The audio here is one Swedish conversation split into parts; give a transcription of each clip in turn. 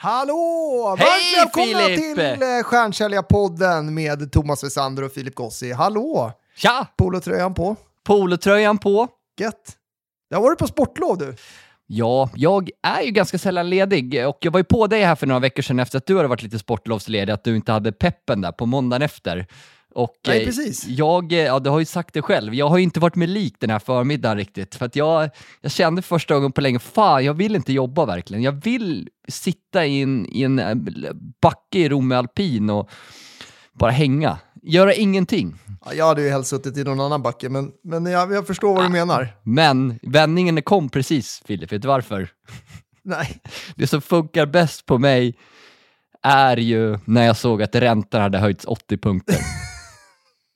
Hallå! Hej, Varmt välkomna Filip! till eh, Stjärnsäljarpodden med Thomas Wessander och Filip Gossi. Hallå! Tja! Polotröjan på. Polotröjan på. Gött. Jag har varit på sportlov du. Ja, jag är ju ganska sällan ledig och jag var ju på dig här för några veckor sedan efter att du hade varit lite sportlovsledig, att du inte hade peppen där på måndagen efter. Och, Nej, eh, precis. Jag, eh, ja, du har ju sagt det själv, jag har ju inte varit med lik den här förmiddagen riktigt. För att jag, jag kände första gången på länge, fan jag vill inte jobba verkligen. Jag vill sitta i en, i en eh, backe i Romme alpin och bara hänga. Göra ingenting. Ja, jag hade ju helst suttit i någon annan backe, men, men jag, jag förstår vad du menar. Men vändningen kom precis, Filip. Vet du varför? Nej. Det som funkar bäst på mig är ju när jag såg att räntan hade höjts 80 punkter.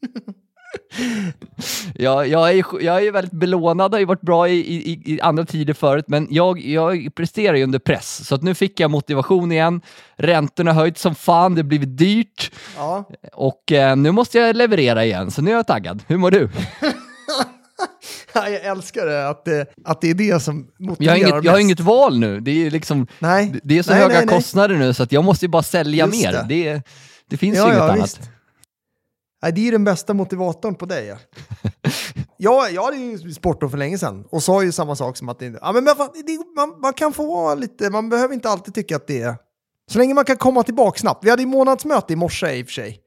jag, jag, är, jag är väldigt belånad, har ju varit bra i, i, i andra tider förut, men jag, jag presterar ju under press. Så att nu fick jag motivation igen. Räntorna har höjts som fan, det har blivit dyrt Ja. och eh, nu måste jag leverera igen, så nu är jag taggad. Hur mår du? Ja, Jag älskar det, att det, att det är det som Jag motiverar har inget, jag har inget val nu. Det är liksom, Nej. det är så Nej, höga nej, nej. kostnader nu så att jag måste ju bara sälja Just mer. det. Det, det, finns Ja, ju inget ja, annat. visst. Nej, det är den bästa motivatorn på dig. Ja. jag, jag hade ju sportlov för länge sedan och sa ju samma sak som att det, ja, men man, man, man kan få vara lite, man behöver inte alltid tycka att det är... Så länge man kan komma tillbaka snabbt. Vi hade ju månadsmöte i morse i och för sig,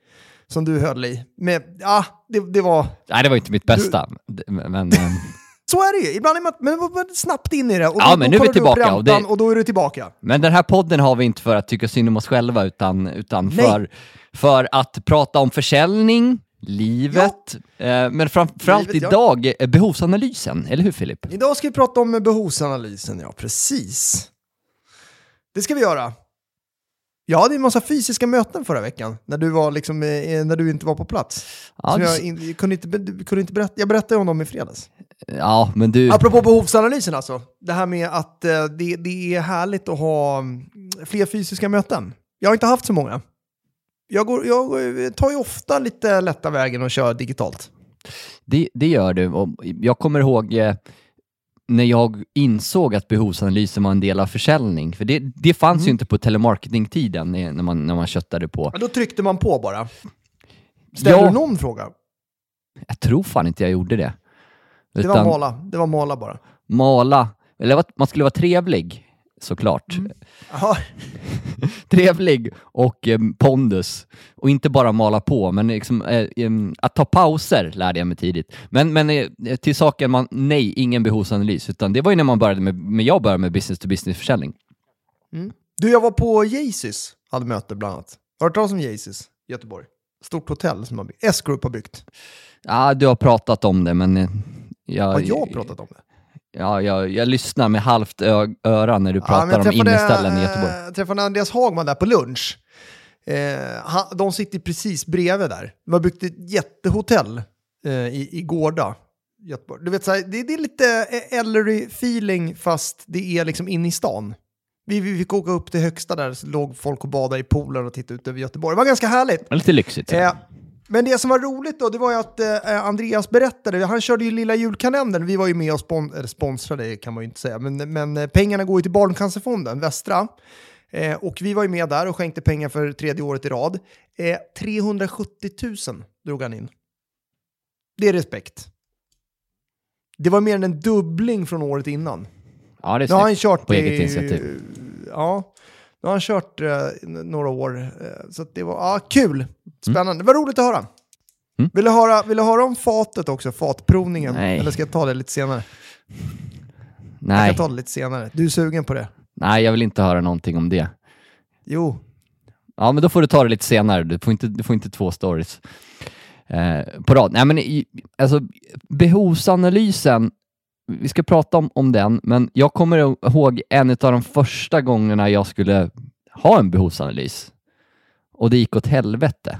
som du höll i. Men ja, det, det var... Nej, det var inte mitt bästa. D- Men, ehm, Så är det ju. Ibland är man, men man snabbt in i det. Och Ja, då, men då nu är vi tillbaka, och det- och då är du tillbaka. men den här podden har vi inte för att tycka synd om oss själva, utan, utan Nej. för, för att prata om försäljning, livet, eh, men framförallt Livet, ja. idag eh, behovsanalysen. Eller hur Filip? Idag ska vi prata om behovsanalysen, ja precis. Det ska vi göra. Jag hade en massa fysiska möten förra veckan, när du, var liksom, eh, när du inte var på plats. Ja, jag in, kunde inte, kunde inte berätta, jag berättade om dem i fredags. Ja, men du... Apropå behovsanalysen alltså, det här med att eh, det, det är härligt att ha mm, fler fysiska möten. Jag har inte haft så många. Jag, går, jag eh, tar ju ofta lite lätta vägen och kör digitalt. Det, det gör du. Jag kommer ihåg när jag insåg att behovsanalysen var en del av försäljning. För det, det fanns Mm. ju inte på telemarketing-tiden när man, när man köttade på. Ja, då tryckte man på bara. Ställer Ja. du någon fråga? Jag tror fan inte jag gjorde det. Det var Utan mala, det var mala bara. mala, eller man skulle vara trevlig såklart. Mm. Trevlig och eh, pondus. Och inte bara mala på, men liksom, eh, em, att ta pauser lärde jag mig tidigt. Men, men eh, till saken, man, nej, ingen behovsanalys. Utan det var ju när man började med, men jag började med business to business-försäljning. Du, jag var på Jesus, hade möte bland annat. Har du hört talas om Jesus i Göteborg? Stort hotell som. S-Group har byggt. Ja, du har pratat om det, men eh, jag, Har jag pratat om det? Ja, jag, jag lyssnar med halvt öra när du Ja, pratar jag om inneställen i Göteborg. Jag träffade Andreas Hagman där på lunch. Eh, han, de sitter precis bredvid där. De har byggt ett jättehotell eh, i, i Gårda. Göteborg. Du vet, så här, det, det är lite Ellery-feeling fast det är liksom inne i stan. Vi, vi fick åka upp till högsta där, så låg folk och badade i poolen och tittade ut över Göteborg. Det var ganska härligt. Lite lyxigt. Eh, men det som var roligt då, det var ju att eh, Andreas berättade, han körde ju lilla julkalendern, vi var ju med och spon eller sponsrade, kan man ju inte säga, men, men eh, pengarna går ju till Barncancerfonden, Västra. Eh, och vi var ju med där och skänkte pengar för tredje året i rad. Eh, 370 000 drog han in. Det är respekt. Det var mer än en dubbling från året innan. ja, det är Nu har han kört På i- eget initiativ. Ja, nu har han kört eh, några år. eh, så det var ja, kul. Spännande. Det var roligt att höra. Mm. Vill, du höra vill du höra om fatet också? Fatprovningen? Nej. Eller ska jag ta det lite senare? Jag Nej. kan ta det lite senare. Du är sugen på det? Nej, jag vill inte höra någonting om det. Jo. Ja, men då får du ta det lite senare. Du får inte, du får inte två stories eh, på rad. Nej, men i, alltså, behovsanalysen, vi ska prata om, om den, men jag kommer ihåg en av de första gångerna jag skulle ha en behovsanalys. Och det gick åt helvete.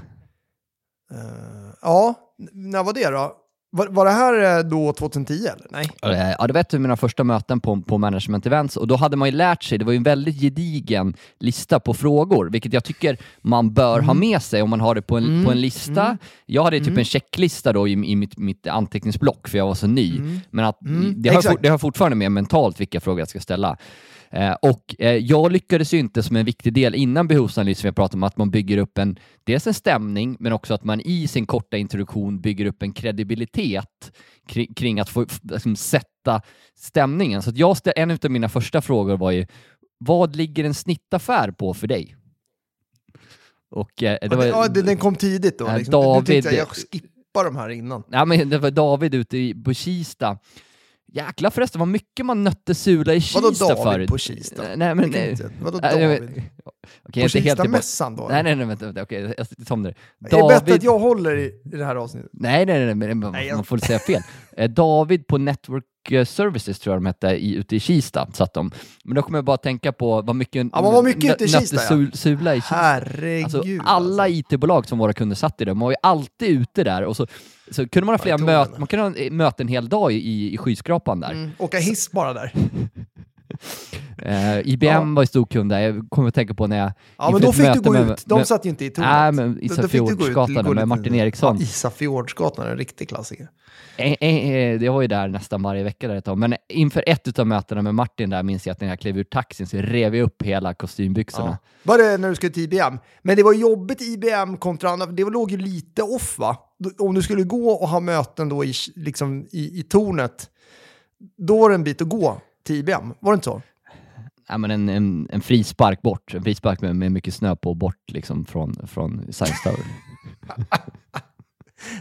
Eh, ja, när var det då? Var, var det här eh, då 2010 eller? Nej. Ja, det var ett av mina första möten på, på management events och då hade man ju lärt sig, det var ju en väldigt gedigen lista på frågor, vilket jag tycker man bör ha med sig om man har det på en, på en lista. Jag hade typ en checklista då i, i mitt, mitt anteckningsblock för jag var så ny, men att det, har, det har fortfarande med mentalt vilka frågor jag ska ställa. Eh, och eh, jag lyckades ju inte som en viktig del innan behovsanalys, som jag pratade om, att man bygger upp en, dels en stämning, men också att man i sin korta introduktion bygger upp en kredibilitet kring, kring att få liksom, sätta stämningen. Så jag en av mina första frågor var ju, vad ligger en snittaffär på för dig? Och eh, det var, ja, den kom tidigt då. Liksom. Du tänkte David- jag, jag skippar de här innan. Ja, men det var David ute i, på Kista. Jäklar förresten vad mycket man nötte sula i Kista Vadå David förut. på Kista? Nej, men... Nej. inte- Vadå David? Okej, På inte. Kista-mässan då? Nej, nej, nej, vänta, vänta. okej, jag tar om det. Är det bättre David... att jag håller i, i det här avsnittet? Nej, nej, nej, men man, Nej, jag- man får säga fel. Eh, David på Network eh, Services tror jag de hette, i, ute i Kista satt de. Men då kommer jag bara att tänka på vad mycket, Ja, var mycket ute i Kista, ja. sul- sula i Kista. Herregud. Alltså, alla alltså. IT-bolag som våra kunder satt i man var ju alltid ute där och så, så kunde man ha flera möten, man kunde ha en- möten en hel dag i, i skyskrapan där. Mm, åka hiss bara där. Eh, IBM Ja. var ju stor kund där, jag kommer att tänka på när jag... Ja, men då fick du gå med- ut. De med- satt ju inte i tornet. Nej, men Då- Isa då fick du gå ut, Fjordsgatan gå med Martin Eriksson. Ja, Isa Fjordsgatan, en riktig klassiker. Eh, eh, Jag var ju där nästan varje vecka där ett tag, men inför ett av mötena med Martin där minns jag att när jag klev ur taxin så rev jag upp hela kostymbyxorna. Ja. Var det när du skulle till IBM? Men det var jobbigt IBM kontra andra, det låg ju lite off va? Om du skulle gå och ha möten då i, liksom, i, i tornet, då var det en bit att gå till IBM. Var det inte så? Ja, men en, en, en frispark bort, en frispark med, med mycket snö på bort liksom från, från Science Tower.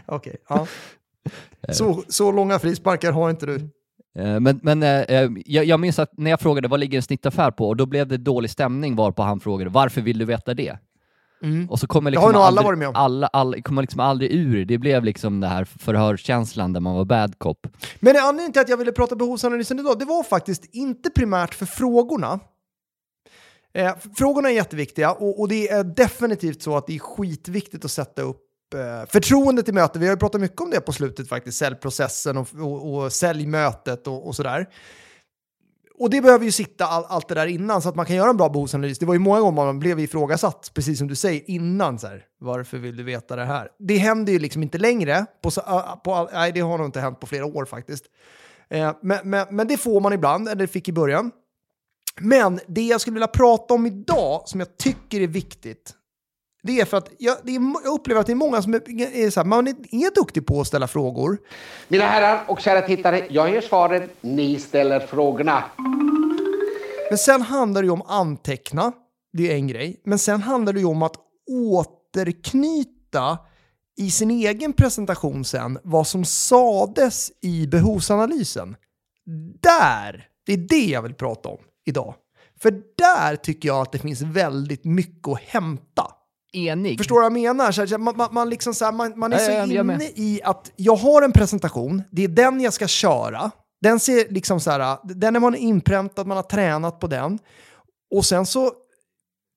Okej, ja. Så, så långa frisparkar har inte du. Eh, Men, men eh, eh, jag, jag minns att när jag frågade vad ligger en snittaffär på och då blev det dålig stämning varpå han frågade varför vill du veta det? Och så kommer Det har liksom nog alla aldrig, varit med om. Alla, alla, kommer liksom aldrig ur. Det blev liksom det här förhörskänslan där man var bad cop. Men anledningen till att jag ville prata behovsanalysen idag, det var faktiskt inte primärt för frågorna. Eh, frågorna är jätteviktiga och, och det är definitivt så att det är skitviktigt att sätta upp eh, förtroendet i mötet. Vi har ju pratat mycket om det på slutet faktiskt, säljprocessen och, och, och säljmötet och, och sådär. Och det behöver ju sitta all, allt det där innan så att man kan göra en bra behovsanalys. Det var ju många gånger man blev ifrågasatt, precis som du säger, innan så här. Varför vill du veta det här? Det händer ju liksom inte längre. På, äh, på, nej, det har nog inte hänt på flera år faktiskt. Eh, men, men, men det får man ibland, eller det fick i början. Men det jag skulle vilja prata om idag, som jag tycker är viktigt, det är för att jag, är, jag upplever att det är många som är, är så här, man är, är duktig på att ställa frågor. Mina herrar och kära tittare, jag ger svaren, ni ställer frågorna. Men sen handlar det ju om anteckna, det är en grej. Men sen handlar det ju om att återknyta i sin egen presentation sen vad som sades i behovsanalysen. Där, det är det jag vill prata om idag. För där tycker jag att det finns väldigt mycket att hämta. Enig. Förstår du vad jag menar? Så man, man, man, liksom så här, man, man är så ja, jag med. inne i att jag har en presentation, det är den jag ska köra. Den ser liksom så här, den är man inpräntad, man har tränat på den. Och sen så,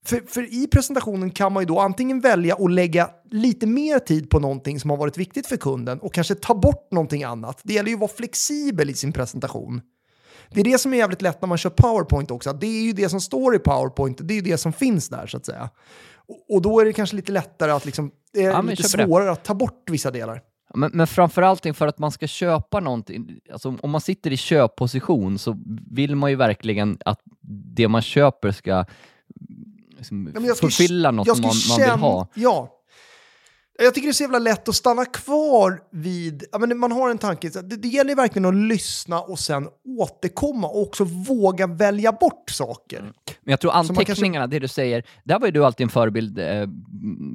för, för i presentationen kan man ju då antingen välja att lägga lite mer tid på någonting som har varit viktigt för kunden och kanske ta bort någonting annat. Det gäller ju att vara flexibel i sin presentation. Det är det som är jävligt lätt när man kör PowerPoint också. Det är ju det som står i PowerPoint, det är ju det som finns där så att säga. Och, då är det kanske lite lättare att liksom, det är Ja, lite köper det. svårare att ta bort vissa delar. Men, men framförallt för att man ska köpa någonting, alltså om man sitter i köpposition så vill man ju verkligen att det man köper ska liksom, Ja, förfylla något jag man, man vill ha. Ja. Jag tycker det är så jävla lätt att stanna kvar vid, ja, men man har en tanke, det, det gäller verkligen att lyssna och sen återkomma och också våga välja bort saker. Men jag tror man kanske- anteckningarna, det du säger, där var ju du alltid en förebild eh,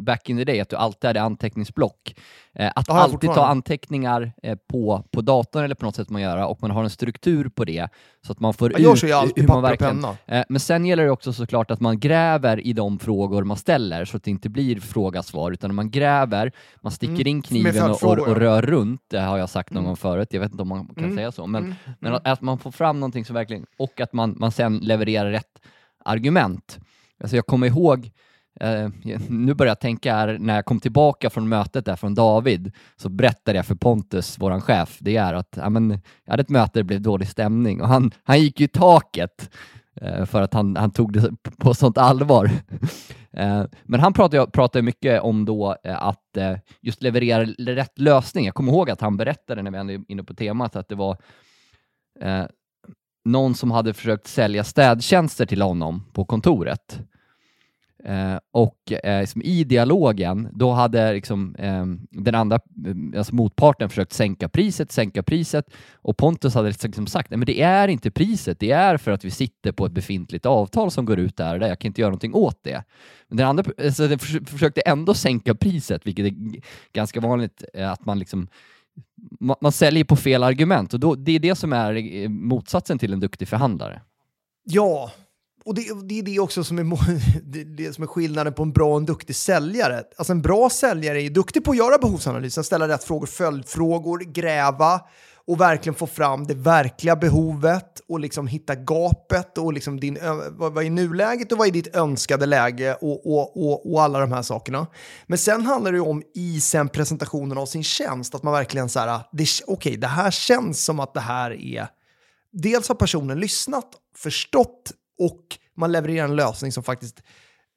back in the day, att du alltid hade anteckningsblock. Eh, att jag alltid ta anteckningar eh, på, på datorn eller på något sätt man gör och man har en struktur på det så att man får Jag ut alltid hur man verkligen... Eh, men sen gäller det också såklart att man gräver i de frågor man ställer så att det inte blir fråga-svar utan man gräver, man sticker Mm, in kniven och, och, och rör runt, det har jag sagt någon gång förut, jag vet inte om man kan Mm. säga så, men, men att, man får fram någonting som verkligen, och att man, man sen levererar rätt argument. Alltså jag kommer ihåg, eh, nu börjar jag tänka här, när jag kom tillbaka från mötet där från David, så berättade jag för Pontus, våran chef, det är att ja, men, jag hade ett möte det blev dålig stämning och han, han gick ju i taket Eh, för att han, han tog det på sånt allvar. Eh, men han pratade, pratade mycket om då eh, att just leverera rätt lösning. Jag kommer ihåg att han berättade när vi var inne på temat att det var någon som hade försökt sälja städtjänster till honom på kontoret. Eh, och eh, liksom i dialogen, då hade liksom, eh, den andra, eh, alltså motparten försökt sänka priset, sänka priset och Pontus hade liksom, liksom sagt, nej men det är inte priset, det är för att vi sitter på ett befintligt avtal som går ut där och där, jag kan inte göra någonting åt det. Men den andra alltså, den förs- försökte ändå sänka priset, vilket är ganska vanligt eh, att man liksom man, man säljer på fel argument och då, det är det som är eh, motsatsen till en duktig förhandlare. Ja, och det, det är det också som är, det, det som är skillnaden på en bra och en duktig säljare. Alltså en bra säljare är duktig på att göra behovsanalysen, ställa rätt frågor, följdfrågor, gräva och verkligen få fram det verkliga behovet och liksom hitta gapet och liksom din, vad, vad är nuläget och vad är ditt önskade läge och, och, och, och alla de här sakerna. Men sen handlar det ju om i sen presentationen av sin tjänst, att man verkligen så här, ah, det, okej, det här känns som att det här är dels har personen lyssnat, förstått och man levererar en lösning som faktiskt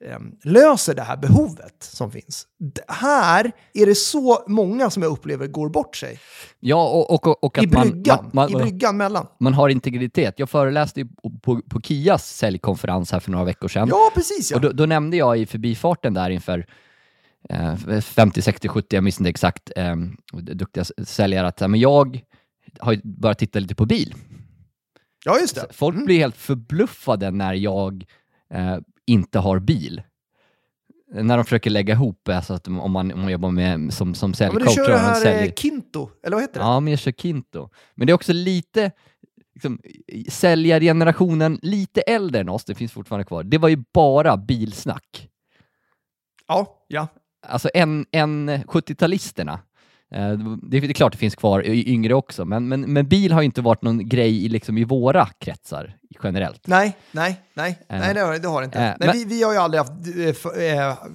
eh, löser det här behovet som finns. Det här är det så många som jag upplever går bort sig. Ja, och, och, och, och I att man, bryggan, man, man, i bryggan mellan. man har integritet. Jag föreläste ju på, på, Kias säljkonferens här för några veckor sedan. Ja, precis ja. Och då, då nämnde jag i förbifarten där inför eh, 50, 60, 70, jag minns inte exakt, eh, duktiga säljare, att men jag har börjat titta lite på bil. Ja, just det. Folk blir helt förbluffade när jag eh, inte har bil. När de försöker lägga ihop, alltså att om man, om man jobbar med, som, som Ja, men du säljcoach. kör det här säljer- eh, Kinto, eller vad heter det? Ja, men jag kör Kinto. Men det är också lite, liksom, säljargenerationen lite äldre än oss, det finns fortfarande kvar. Det var ju bara bilsnack. Ja, ja. Alltså en, en 70-talisterna. Eh, Det är klart det finns kvar yngre också, men, men, men bil har ju inte varit någon grej i, liksom, i våra kretsar generellt. Nej, nej, nej, Eh, nej det har, det har det inte. eh, nej, men- vi, vi har ju aldrig haft, eh,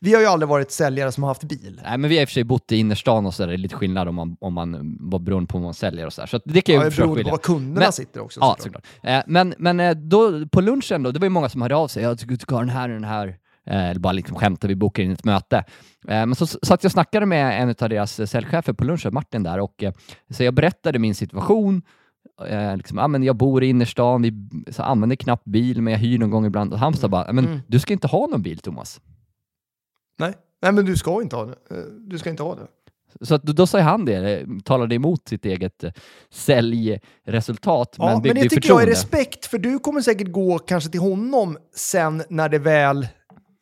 vi har ju aldrig varit säljare som har haft bil. Nej, men vi har i och för sig bott i innerstan och så där, det är lite skillnad om man, om man vad beroende på vad man säljer och så där. Så det kan Ja, ju försöka beror på var kunderna Men- sitter också. Ja, såklart. såklart. Men men då, på lunchen då, det var ju många som hörde av sig. Jag tycker du ska ha den här och den här. Eh, eller bara liksom skämta, vi bokar in ett möte. Eh, men så satt jag och snackade med en av deras eh, säljchefer på lunchen, Martin där, och så jag berättade min situation. Liksom, ah, men jag bor i innerstan, vi så använder knappt bil, men jag hyr någon gång ibland. Och han sa bara, men Mm. du ska inte ha någon bil Thomas. Nej. nej, men du ska inte ha det. Du ska inte ha det. Så att, då, då sa han det, talade emot sitt eget säljresultat, Ja, men men, det tycker jag är förtroende. respekt, för du kommer säkert gå kanske till honom sen när det väl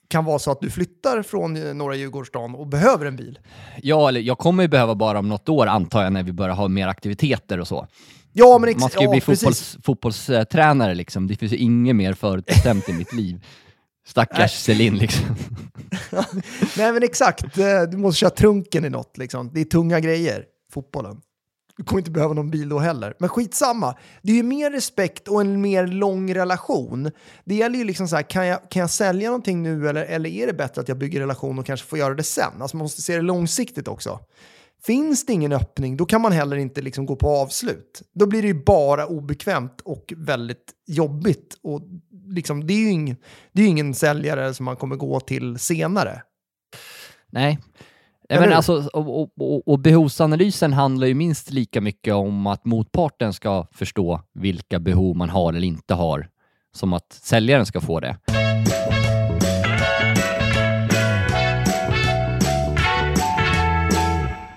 kan vara så att du flyttar från eh, norra Djurgårdsstaden och behöver en bil. Ja, eller jag kommer ju behöva bara om något år antar jag när vi börjar ha mer aktiviteter och så. Ja, men Man ska ju ja, bli fotbolls, fotbollstränare liksom. Det finns ju inget mer förutbestämt i mitt liv. Stackars Celine liksom. Nej, men exakt. Eh, Du måste köra trunken i något. Liksom. Det är tunga grejer, fotbollen. Du kommer inte behöva någon bil då heller. Men skitsamma. Det är ju mer respekt och en mer lång relation. Det gäller ju liksom så här, kan jag, kan jag sälja någonting nu eller, eller är det bättre att jag bygger relation och kanske får göra det sen? Alltså man måste se det långsiktigt också. Finns det ingen öppning, då kan man heller inte liksom gå på avslut. Då blir det ju bara obekvämt och väldigt jobbigt. Och liksom, det är ju ingen, det är ju ingen säljare som man kommer gå till senare. Nej. Nej, men alltså, och, och, och, och behovsanalysen handlar ju minst lika mycket om att motparten ska förstå vilka behov man har eller inte har, som att säljaren ska få det.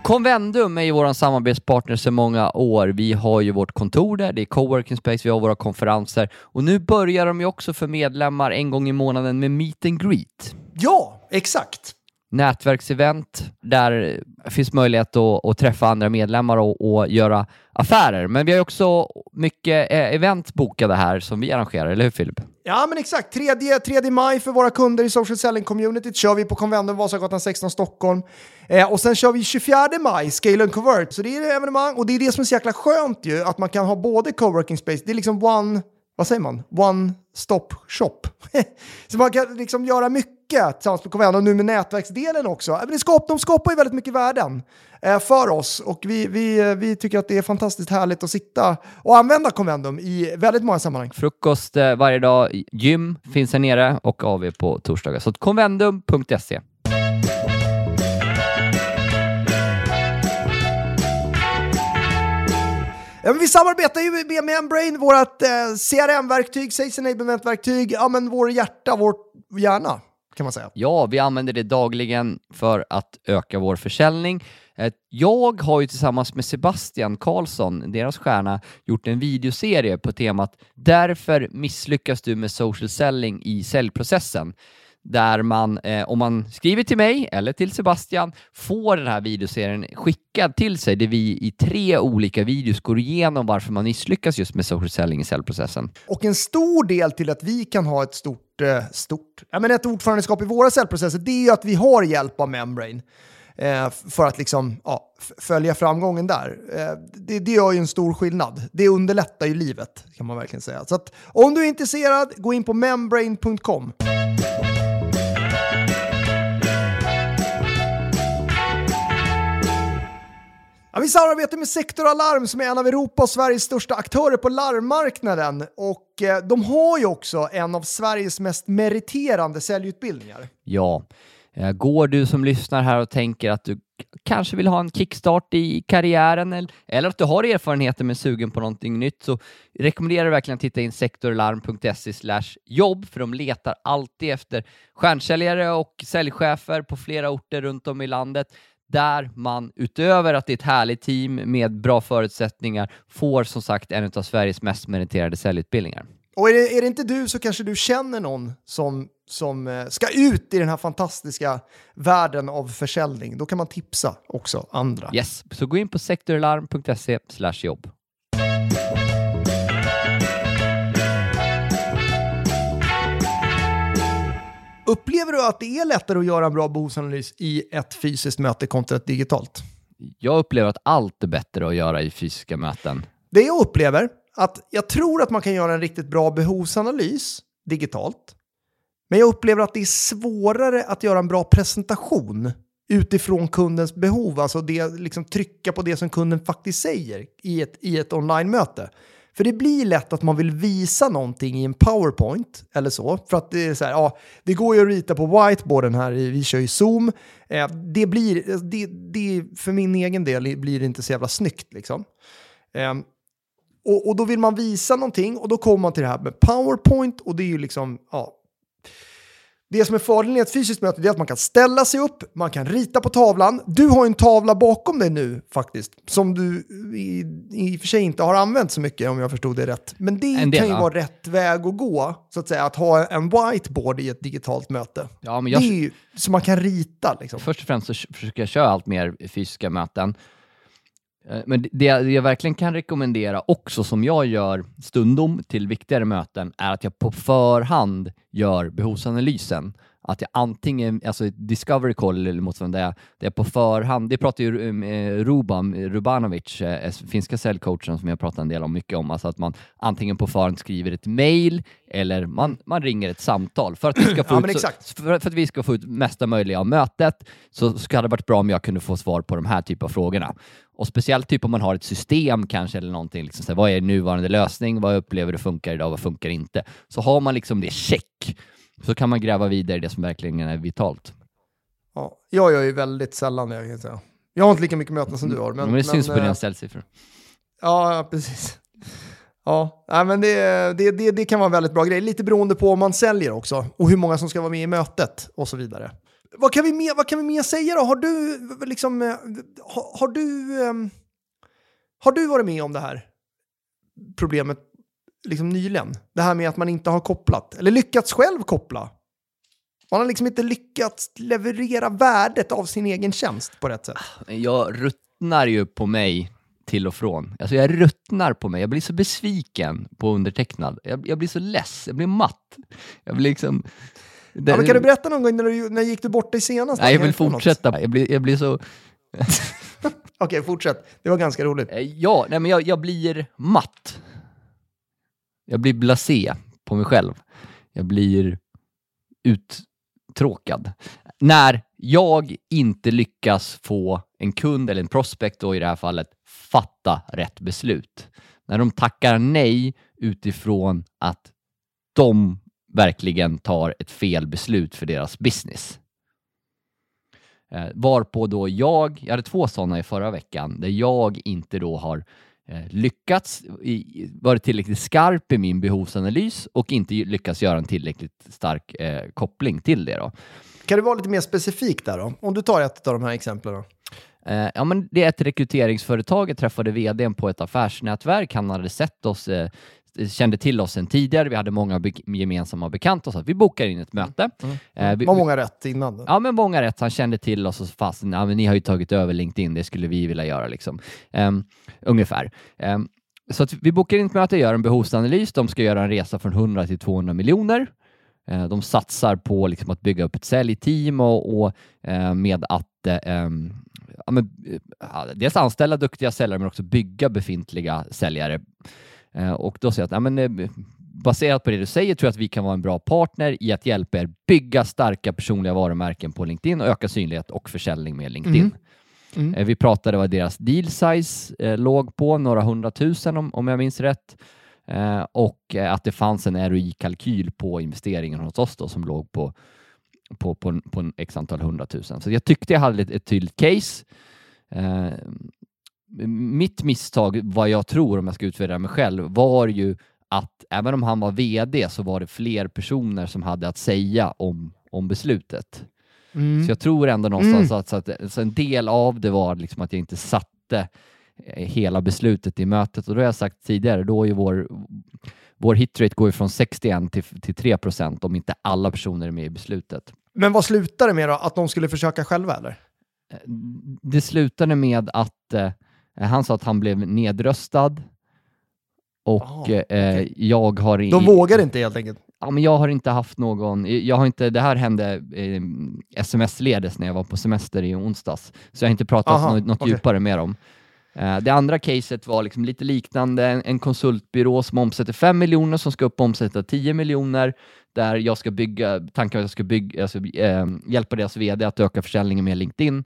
Convendum är ju vår samarbetspartner sedan många år. Vi har ju vårt kontor där, det är coworking space, vi har våra konferenser och nu börjar de ju också för medlemmar en gång i månaden med meet and greet Ja, exakt nätverksevent där det finns möjlighet att, att träffa andra medlemmar och, och göra affärer. Men vi har också mycket eh, event bokade här som vi arrangerar, eller hur Filip? Ja, men exakt. 3, 3 maj för våra kunder i social selling communityt kör vi på Convendum Vasagatan 16 Stockholm. Eh, och sen kör vi 24 maj, Scale and Convert. Så det är evenemang och det är det som är så jäkla skönt ju, att man kan ha både coworking space, det är liksom one, vad säger man, one stop shop. så man kan liksom göra mycket tillsammans med Convendo, nu med nätverksdelen också. Det skap, de skapar ju väldigt mycket värden eh, för oss och vi, vi, eh, vi tycker att det är fantastiskt härligt att sitta och använda Convendum i väldigt många sammanhang. Frukost eh, varje dag, gym finns här nere och AV på torsdagar. Så convendum.se. Ja, vi samarbetar ju med Membrane, vårt eh, CRM-verktyg, Sales Enablement-verktyg, ja men vår hjärta, vår hjärna kan man säga. Ja, vi använder det dagligen för att öka vår försäljning. Eh, jag har ju tillsammans med Sebastian Karlsson, deras stjärna, gjort en videoserie på temat “Därför misslyckas du med social selling i säljprocessen” där man, eh, om man skriver till mig eller till Sebastian, får den här videoserien skickad till sig där vi i tre olika videos går igenom varför man misslyckas just med social selling i säljprocessen. Och en stor del till att vi kan ha ett stort, eh, stort, ja men ett ordförandeskap i våra säljprocesser, det är ju att vi har hjälp av Membrane. Eh, för att liksom, ja, följa framgången där. Eh, det, det gör ju en stor skillnad. Det underlättar ju livet, kan man verkligen säga. Så att, om du är intresserad, gå in på membrane.com. Ja, vi samarbetar med Sektor Alarm som är en av Europas och Sveriges största aktörer på larmmarknaden. Och eh, de har ju också en av Sveriges mest meriterande säljutbildningar. Ja, eh, går du som lyssnar här och tänker att du kanske vill ha en kickstart i karriären eller, eller att du har erfarenheter men är sugen på någonting nytt så rekommenderar jag verkligen att titta in sektorlarm.se jobb för de letar alltid efter stjärnsäljare och säljchefer på flera orter runt om i landet där man utöver att det är ett härligt team med bra förutsättningar får som sagt en av Sveriges mest meriterade säljutbildningar. Och är det, är det inte du så kanske du känner någon som, som eh, ska ut i den här fantastiska världen av försäljning. Då kan man tipsa också andra. Yes, så gå in på sektorlarm.se jobb. Upplever du att det är lättare att göra en bra behovsanalys i ett fysiskt möte kontra ett digitalt? Jag upplever att allt är bättre att göra i fysiska möten. Det jag upplever, att jag tror att man kan göra en riktigt bra behovsanalys digitalt. Men jag upplever att det är svårare att göra en bra presentation utifrån kundens behov. Alltså det, liksom trycka på det som kunden faktiskt säger i ett, i ett online-möte. För det blir lätt att man vill visa någonting i en powerpoint eller så. För att det är så här, ja, det går ju att rita på whiteboarden här, vi kör ju Zoom. Eh, det blir, det, det, för min egen del blir det inte så jävla snyggt liksom. Ehm, och, och då vill man visa någonting och då kommer man till det här med PowerPoint och det är ju liksom, ja. Det som är fördelen i ett fysiskt möte är att man kan ställa sig upp, man kan rita på tavlan. Du har en tavla bakom dig nu faktiskt, som du i, i och för sig inte har använt så mycket om jag förstod det rätt. Men det del, kan ju ja. vara rätt väg att gå, så att säga, att ha en whiteboard i ett digitalt möte. Ja, men jag, Det är ju så man kan rita liksom. Först och främst så försöker jag köra allt mer fysiska möten. Eh, men det jag, jag verkligen kan rekommendera också, som jag gör stundom till viktigare möten, är att jag på förhand gör behovsanalysen. Att jag antingen, alltså discovery call eller motsvarande, där jag, där jag på förhand, det pratar ju eh, Ruban Rubanovic, eh, finska säljcoachen som jag pratar en del om mycket om, alltså att man antingen på förhand skriver ett mail eller man, man ringer ett samtal. För att vi ska få, Ja, ut, så, för, för att vi ska få ut mesta möjliga av mötet så skulle det varit bra om jag kunde få svar på de här typen av frågorna. Och speciellt typ om man har ett system kanske eller någonting, liksom, så här, vad är nuvarande lösning, vad upplever du funkar idag, vad funkar inte? Så har man liksom det check så kan man gräva vidare i det som verkligen är vitalt. Ja, jag gör ju väldigt sällan det, jag kan säga. Jag har inte lika mycket möten som du har. Men, Men, det syns på eh, dina säljsiffror. Ja, precis. Ja, men det, det, det, det kan vara en väldigt bra grej. Lite beroende på om man säljer också och hur många som ska vara med i mötet och så vidare. Vad kan vi mer, vad kan vi mer säga då? Har du, liksom, eh, har, har, du, ehm, har du varit med om det här problemet liksom nyligen? Det här med att man inte har kopplat, eller lyckats själv koppla. Man har liksom inte lyckats leverera värdet av sin egen tjänst på rätt sätt. Jag ruttnar ju på mig till och från. Alltså jag ruttnar på mig. Jag blir så besviken på undertecknad. Jag, jag blir så less. Jag blir matt. Jag blir liksom... Ja, men kan du berätta någon gång när du när gick du bort dig senast? Nej, jag vill fortsätta. Jag blir, jag blir så... Okej, fortsätt. Det var ganska roligt. Eh, Ja, nej, men jag, jag blir matt jag blir blasé på mig själv. Jag blir uttråkad. När jag inte lyckas få en kund eller en prospect då i det här fallet fatta rätt beslut. När de tackar nej utifrån att de verkligen tar ett fel beslut för deras business. Eh, varpå då jag, jag hade två sådana i förra veckan, där jag inte då har lyckats, i, varit tillräckligt skarp i min behovsanalys och inte lyckats göra en tillräckligt stark eh, koppling till det. Då. Kan du vara lite mer specifik där då? Om du tar ett av de här exemplen. Då. Eh, ja, men det är ett rekryteringsföretag. Jag träffade vdn på ett affärsnätverk. Han hade sett oss, eh, kände till oss sedan tidigare. Vi hade många be gemensamma bekanta, så att vi bokade in ett möte. Mm. Eh, vi, Var många rätt innan? Ja, men många rätt. Han kände till oss och fast, ja, men ni har ju tagit över LinkedIn, det skulle vi vilja göra liksom. Um, ungefär. Um, så att vi bokar in ett möte, gör en behovsanalys. De ska göra en resa från 100 till 200 miljoner. Uh, de satsar på liksom, att bygga upp ett säljteam och, och uh, med att um, ja, men, uh, dels anställa duktiga säljare men också bygga befintliga säljare. Och då säger jag att ja, men, baserat på det du säger tror jag att vi kan vara en bra partner i att hjälpa er bygga starka personliga varumärken på LinkedIn och öka synlighet och försäljning med LinkedIn. Mm. Mm. Vi pratade vad deras deal size eh, låg på, några hundratusen om, om jag minns rätt. Eh, och att det fanns en ROI-kalkyl på investeringen hos oss då, som låg på, på, på, på en x antal hundratusen. Så jag tyckte jag hade ett, ett tydligt case. Eh, mitt misstag, vad jag tror om jag ska utvärdera mig själv, var ju att även om han var VD så var det fler personer som hade att säga om, om beslutet. Mm. Så jag tror ändå någonstans att, så att så en del av det var liksom att jag inte satte eh, hela beslutet i mötet och då har jag sagt tidigare, då är ju vår, vår hitrate går ju från 61 till, till 3 procent om inte alla personer är med i beslutet. Men vad slutade det med då? Att de skulle försöka själva eller? Det slutade med att eh, han sa att han blev nedröstad och eh, okej. jag har... De vågar inte helt enkelt. Ja, men jag har inte haft någon, jag har inte, det här hände eh, sms-ledes när jag var på semester i onsdags, så jag har inte pratat Aha, något, något okej. djupare med dem. Eh, det andra caset var liksom lite liknande, en, en konsultbyrå som omsätter 5 miljoner som ska upp och omsätta 10 miljoner, där jag ska bygga, tanken att jag ska bygga, alltså, eh, hjälpa deras VD att öka försäljningen med LinkedIn.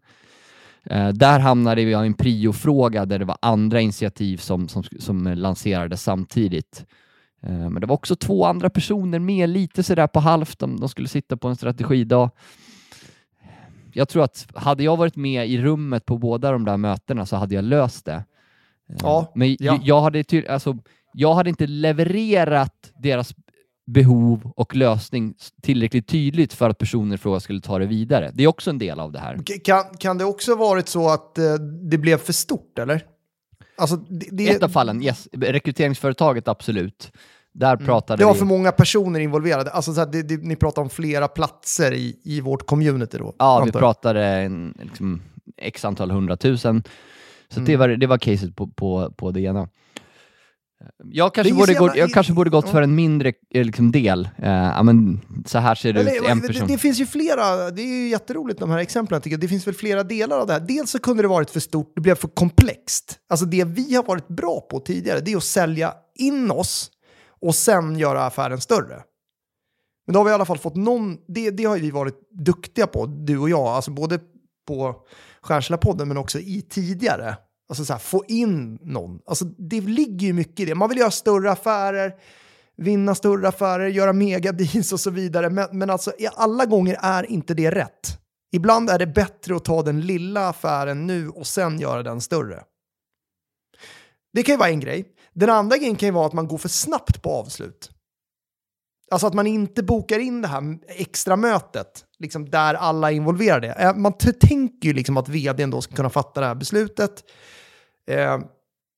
Eh, där hamnade vi i en priofråga där det var andra initiativ som, som, som lanserades samtidigt. Eh, Men det var också två andra personer med, lite sådär på halvt. De, de skulle sitta på en strategidag. Jag tror att hade jag varit med i rummet på båda de där mötena så hade jag löst det. Eh, Ja, Men ja. jag, hade ty- alltså, jag hade inte levererat deras behov och lösning tillräckligt tydligt för att personer i fråga skulle ta det vidare. Det är också en del av det här. Kan, kan det också varit så att eh, det blev för stort eller? Alltså, det, det, Ett av fallen, yes. Rekryteringsföretaget, absolut. Där pratade Mm. det var vi... för många personer involverade. Alltså, så här, det, ni pratar om flera platser i, i vårt community då? Ja, vi antar jag. pratade en, liksom, x antal hundratusen. Så Mm. det, var, det var caset på, på, på det ena. Jag kanske, borde gå, jag kanske borde gått för en mindre eh, liksom, del. Ja, men, så här ser det Eller, ut, en person. det finns ju flera, det är ju jätteroligt de här exemplen tycker jag. Det finns väl flera delar av det här. Dels så kunde det varit för stort, det blev för komplext. Alltså det vi har varit bra på tidigare, det är att sälja in oss och sen göra affären större. Men då har vi i alla fall fått någon, det, det har vi varit duktiga på, du och jag, alltså både på Stjärnsla-podden men också i tidigare. Alltså så här, få in någon. Alltså det ligger ju mycket i det. Man vill göra större affärer, vinna större affärer, göra megadeals och så vidare. Men, men alltså alla gånger är inte det rätt. Ibland är det bättre att ta den lilla affären nu och sen göra den större. Det kan ju vara en grej. Den andra grejen kan ju vara att man går för snabbt på avslut. Alltså att man inte bokar in det här extra mötet liksom där alla är involverade. Eh, Man tänker ju liksom att vdn då ska kunna fatta det här beslutet. Eh,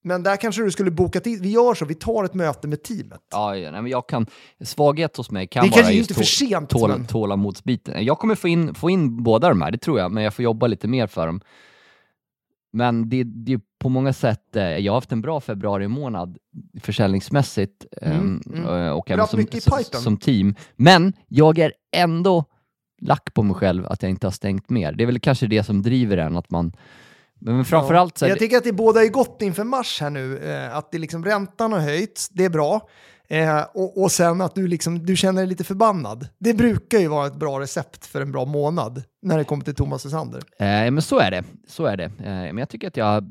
men där kanske du skulle boka in, vi gör så, vi tar ett möte med teamet. Ja, ja, nej, men jag kan, svaghet hos mig kan Det vara kanske just inte för sent, tål, men- tålamodsbiten. Jag kommer få in, få in båda de här, det tror jag, men jag får jobba lite mer för dem. Men det, det är på många sätt, eh, jag har haft en bra februari månad försäljningsmässigt Mm, ehm, mm. eh, och även som, som team. Men jag är ändå lack på mig själv att jag inte har stängt mer. Det är väl kanske det som driver en, att man men framförallt så Jag tycker att det båda är gott inför mars här nu. Eh, att det liksom räntan har höjts, det är bra. Eh, och, och sen att du, liksom, du känner dig lite förbannad. Det brukar ju vara ett bra recept för en bra månad när det kommer till Thomas Wessander. Eh, men så är det. Så är det. Eh, men jag tycker att jag har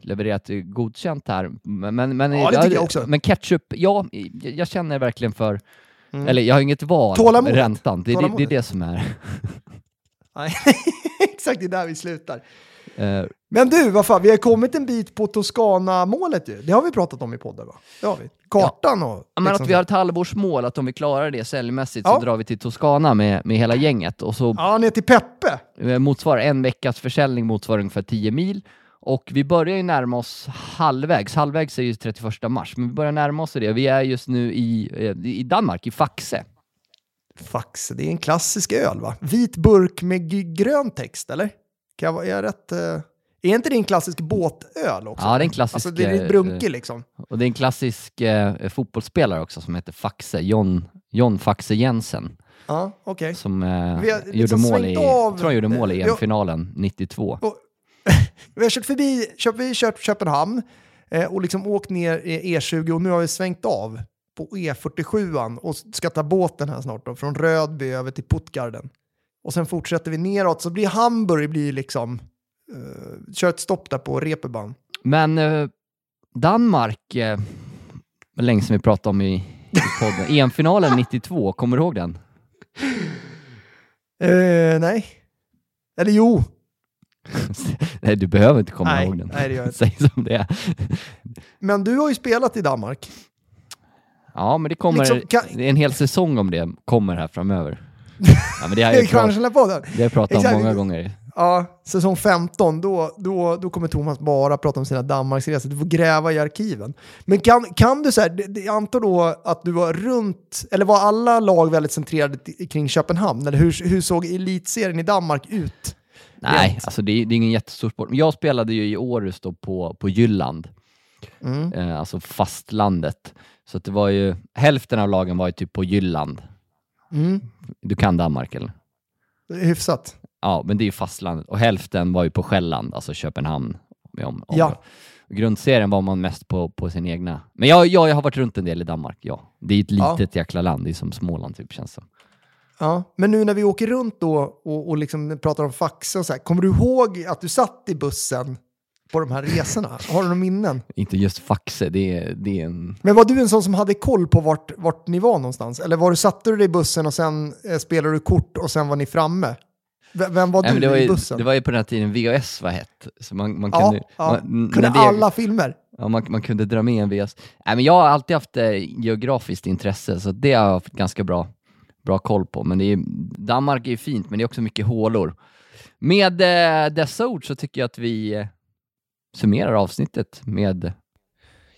levererat godkänt här. Men, men, Ja, det tycker jag också. Men ketchup, ja, jag känner verkligen för... Eller jag har inget val. Tålamodet. Räntan. Det, det, det är Tålamodet. det som är... Nej, exakt, det är där vi slutar. Eh, Men du, vad fan, vi har kommit en bit på Toscana-målet ju. Det har vi pratat om i podden va? Det har vi. Kartan och... Ja, men liksom att vi har ett halvårsmål, att om vi klarar det säljmässigt Ja. så drar vi till Toscana med, med hela gänget och så Ja, ner till Peppe. eh, motsvarar en veckas försäljning motsvarar ungefär 10 mil och vi börjar ju närma oss halvvägs. Halvvägs är ju 31 mars, men vi börjar närma oss det. Vi är just nu i, eh, i Danmark, i Faxe. Faxe, det är en klassisk öl va? Vit burk med grön text, eller? Kan jag, är jag rätt? eh, Är inte det en klassisk båtöl också? Ja, det är en klassisk, Alltså det är eh, lite brunkig liksom. Och det är en klassisk eh, fotbollsspelare också som heter Faxe, John, John Faxe Jensen, Ja, okej. som eh, har gjorde liksom mål i, av- tror han gjorde mål i eh, EM-finalen 92. Vi har kört förbi köp, vi kört Köpenhamn eh, och liksom åkt ner i E20 och nu har vi svängt av på E47 och ska ta båten här snart då, från Rödby över till Puttgarden. Och sen fortsätter vi neråt så blir Hamburg blir liksom, uh, kör ett stopp där på Reeperbahn. Men eh, Danmark, eh, länge sedan vi pratade om i, i podden, EM-finalen 92, kommer du ihåg den? Eh, nej. Eller jo. Nej, du behöver inte komma Nej, ihåg den. nej, det gör jag inte. Säg som det är. Men du har ju spelat i Danmark. Ja, men det kommer, Liksom, kan- en hel säsong om det kommer här framöver. Ja, men det har jag, pratat, det har pratat om många gånger. Ja, säsong 15, då, då, då kommer Thomas bara prata om sina Danmarksresor. Du får gräva i arkiven. Men kan, kan du säga, jag antar då att du var runt, eller var alla lag väldigt centrerade kring Köpenhamn? Eller hur, hur såg elitserien i Danmark ut? Nej, alltså det är, det är ingen jättestor sport. Jag spelade ju i Århus då på, på Jylland, Mm. eh, alltså fastlandet. Så det var ju, hälften av lagen var ju typ på Jylland. Mm. Du kan Danmark eller? Hyfsat. Ja, men det är ju fastlandet. Och hälften var ju på Själland, alltså Köpenhamn. Om, om Ja. Grundserien var man mest på, på sin egna. Men jag, jag, jag har varit runt en del i Danmark, ja. Det är ett Ja. litet jäkla land, det är som Småland typ känns det som. Ja. Men nu när vi åker runt då och, och liksom pratar om Faxe och så här, kommer du ihåg att du satt i bussen på de här resorna? Har du några minnen? Inte just Faxe, det är, det är en... Men var du en sån som hade koll på vart, vart ni var någonstans? Eller var du, satte du dig i bussen och sen eh, spelade du kort och sen var ni framme? V- vem var Nej, du det, var i ju, bussen? det var ju på den här tiden VHS var hett. Så man, man kunde, ja. Man, kunde det- alla filmer? Ja, man, man kunde dra med en VHS. Nej, men jag har alltid haft eh, geografiskt intresse, så det har jag haft ganska bra, bra koll på. Men det är, Danmark är ju fint, men det är också mycket hålor. Med eh, dessa ord så tycker jag att vi eh, summerar avsnittet med...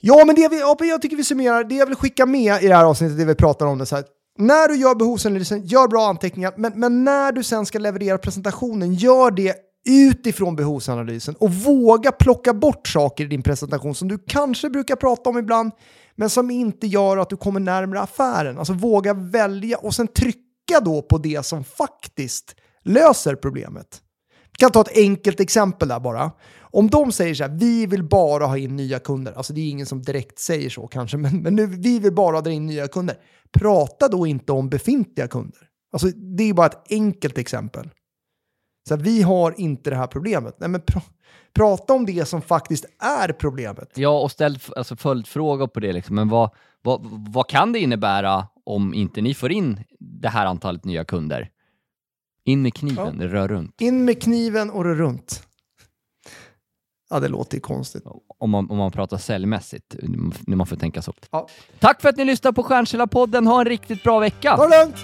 Ja, men det vi, jag tycker vi summerar. Det jag vill skicka med i det här avsnittet, det vi pratar om, det är så här. När du gör behovsanalysen, gör bra anteckningar, men, men när du sen ska leverera presentationen, gör det utifrån behovsanalysen och våga plocka bort saker i din presentation som du kanske brukar prata om ibland, men som inte gör att du kommer närmare affären. Alltså våga välja och sen trycka då på det som faktiskt löser problemet. Jag kan ta ett enkelt exempel där bara. Om de säger så här, vi vill bara ha in nya kunder, alltså det är ingen som direkt säger så kanske, men, men nu, vi vill bara dra in nya kunder. Prata då inte om befintliga kunder. Alltså det är bara ett enkelt exempel. Så här, vi har inte det här problemet. Nej, men prata om det som faktiskt är problemet. Ja, och ställ alltså, följdfrågor på det. Liksom. Men vad, vad, vad kan det innebära om inte ni får in det här antalet nya kunder? In med kniven, rör runt. In med kniven och rör runt. Ja, det låter ju konstigt. Om man, om man pratar säljmässigt, när man får tänka så. Ja. Tack för att ni lyssnade på Stjärnkällarpodden. Ha en riktigt bra vecka! Ta det lugnt!